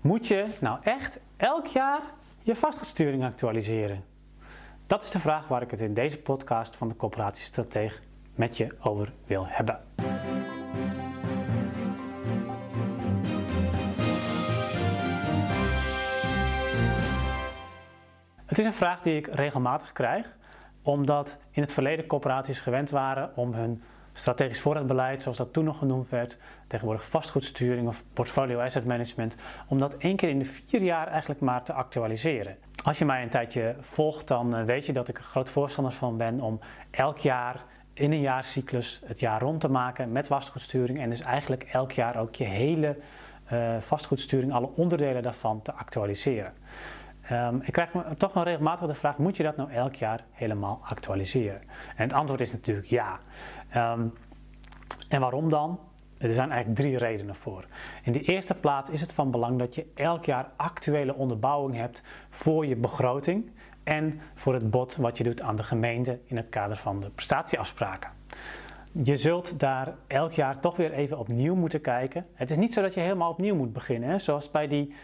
Moet je nou echt elk jaar je vastgoedsturing actualiseren? Dat is de vraag waar ik het in deze podcast van de Coöperatiestrateeg met je over wil hebben. Het is een vraag die ik regelmatig krijg, omdat in het verleden corporaties gewend waren om hun strategisch voorraadbeleid, zoals dat toen nog genoemd werd, tegenwoordig vastgoedsturing of portfolio asset management, om dat één keer in de vier jaar eigenlijk maar te actualiseren. Als je mij een tijdje volgt, dan eh, weet je dat ik een groot voorstander van ben om elk jaar in een jaarcyclus het jaar rond te maken met vastgoedsturing en dus eigenlijk elk jaar ook je hele uh, vastgoedsturing, alle onderdelen daarvan te actualiseren. Um, ik krijg toch nog regelmatig de vraag: moet je dat nou elk jaar helemaal actualiseren? En het antwoord is natuurlijk ja. Um, en waarom dan? Er zijn eigenlijk drie redenen voor. In de eerste plaats is het van belang dat je elk jaar actuele onderbouwing hebt voor je begroting en voor het bod wat je doet aan de gemeente in het kader van de prestatieafspraken. Je zult daar elk jaar toch weer even opnieuw moeten kijken. Het is niet zo dat je helemaal opnieuw moet beginnen, hè? zoals bij die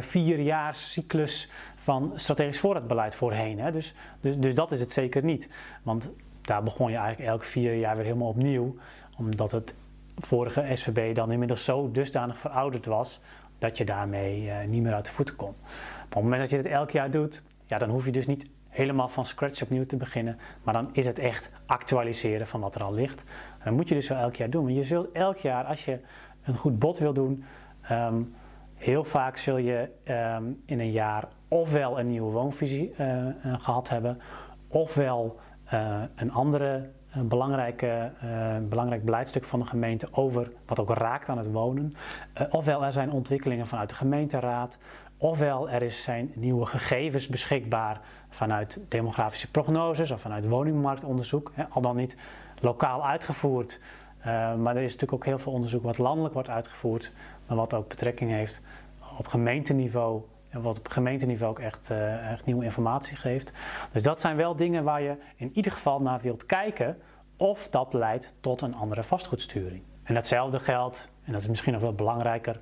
vierjaarscyclus van strategisch voorraadbeleid voorheen. Hè? Dus, dus, dus dat is het zeker niet. Want daar begon je eigenlijk elke vier jaar weer helemaal opnieuw, omdat het vorige SVB dan inmiddels zo dusdanig verouderd was dat je daarmee uh, niet meer uit de voeten kon. op het moment dat je dit elk jaar doet, ja, dan hoef je dus niet helemaal van scratch opnieuw te beginnen, maar dan is het echt actualiseren van wat er al ligt. Dat moet je dus wel elk jaar doen. Je zult elk jaar, als je een goed bod wil doen, um, Heel vaak zul je ehm, in een jaar ofwel een nieuwe woonvisie uh, gehad hebben, ofwel uh, een andere belangrijke, belangrijk beleidstuk van de gemeente over wat ook raakt aan het wonen. ofwel er zijn ontwikkelingen vanuit de gemeenteraad, ofwel er is zijn nieuwe gegevens beschikbaar vanuit demografische prognoses of vanuit woningmarktonderzoek, hè, al dan niet lokaal uitgevoerd. Maar er is natuurlijk ook heel veel onderzoek wat landelijk wordt uitgevoerd, maar wat ook betrekking heeft op gemeenteniveau. En wat op gemeenteniveau ook echt, uh, echt nieuwe informatie geeft. Dus dat zijn wel dingen waar je in ieder geval naar wilt kijken of dat leidt tot een andere vastgoedsturing. En datzelfde geldt, en dat is misschien nog wel belangrijker,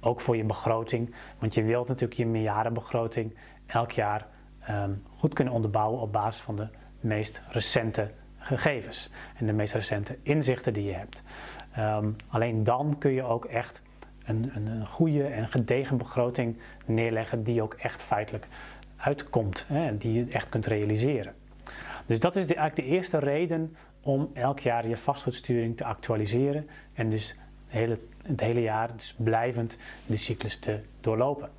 ook voor je begroting. Want je wilt natuurlijk je meerjarenbegroting elk jaar um, goed kunnen onderbouwen op basis van de meest recente gegevens en de meest recente inzichten die je hebt. Um, alleen dan kun je ook echt een, een, een goede en gedegen begroting neerleggen die ook echt feitelijk uitkomt, hè, die je echt kunt realiseren. Dus dat is eigenlijk de eerste reden om elk jaar je vastgoedsturing te actualiseren en dus het hele, het hele jaar dus blijvend de cyclus te doorlopen.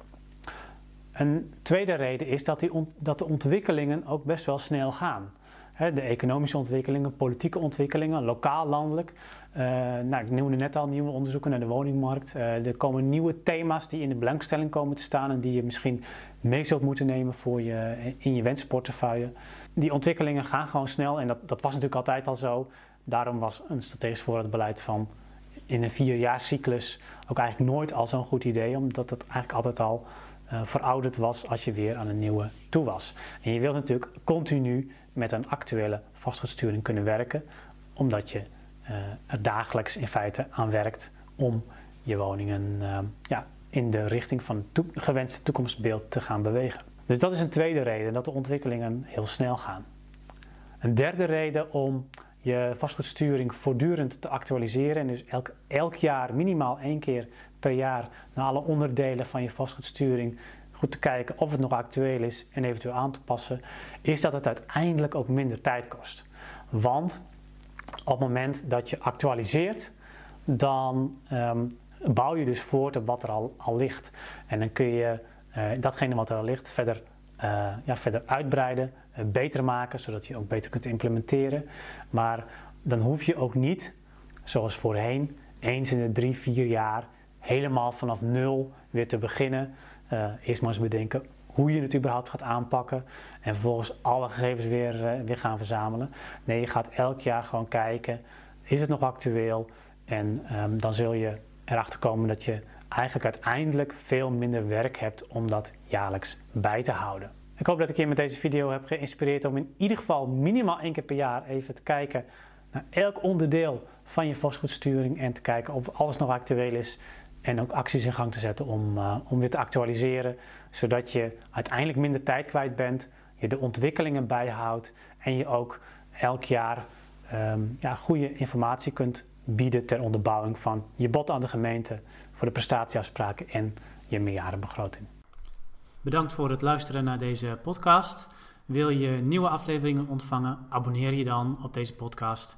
Een tweede reden is dat, die dat de ontwikkelingen ook best wel snel gaan de economische ontwikkelingen, politieke ontwikkelingen, lokaal, landelijk. Uh, nou, ik noemde net al nieuwe onderzoeken naar de woningmarkt. Uh, er komen nieuwe thema's die in de belangstelling komen te staan en die je misschien mee zult moeten nemen voor je, in je wensportefeuille. Die ontwikkelingen gaan gewoon snel en dat, dat was natuurlijk altijd al zo. Daarom was een strategisch voorraadbeleid van in een vierjaarscyclus ook eigenlijk nooit al zo'n goed idee, omdat het eigenlijk altijd al verouderd was als je weer aan een nieuwe toe was. En je wilt natuurlijk continu met een actuele vastgoedsturing kunnen werken, omdat je uh, er dagelijks in feite aan werkt om je woningen uh, ja, in de richting van het gewenste toekomstbeeld te gaan bewegen. Dus dat is een tweede reden, dat de ontwikkelingen heel snel gaan. Een derde reden om je vastgoedsturing voortdurend te actualiseren en dus elk, elk jaar minimaal één keer per jaar naar alle onderdelen van je vastgoedsturing goed te kijken of het nog actueel is en eventueel aan te passen, is dat het uiteindelijk ook minder tijd kost. Want op het moment dat je actualiseert, dan um, bouw je dus voort op wat er al, al ligt. En dan kun je uh, datgene wat er al ligt verder, uh, ja, verder uitbreiden, uh, beter maken, zodat je ook beter kunt implementeren. Maar dan hoef je ook niet, zoals voorheen, eens in de drie, vier jaar helemaal vanaf nul weer te beginnen. Uh, eerst maar eens bedenken hoe je het überhaupt gaat aanpakken en vervolgens alle gegevens weer, uh, weer gaan verzamelen. Nee, je gaat elk jaar gewoon kijken, is het nog actueel? En um, dan zul je erachter komen dat je eigenlijk uiteindelijk veel minder werk hebt om dat jaarlijks bij te houden. Ik hoop dat ik je met deze video heb geïnspireerd om in ieder geval minimaal één keer per jaar even te kijken naar elk onderdeel van je vastgoedsturing en te kijken of alles nog actueel is en ook acties in gang te zetten om, uh, om weer te actualiseren, zodat je uiteindelijk minder tijd kwijt bent, je de ontwikkelingen bijhoudt en je ook elk jaar um, ja, goede informatie kunt bieden ter onderbouwing van je bod aan de gemeente voor de prestatieafspraken en je meerjarenbegroting. Bedankt voor het luisteren naar deze podcast. Wil je nieuwe afleveringen ontvangen? Abonneer je dan op deze podcast.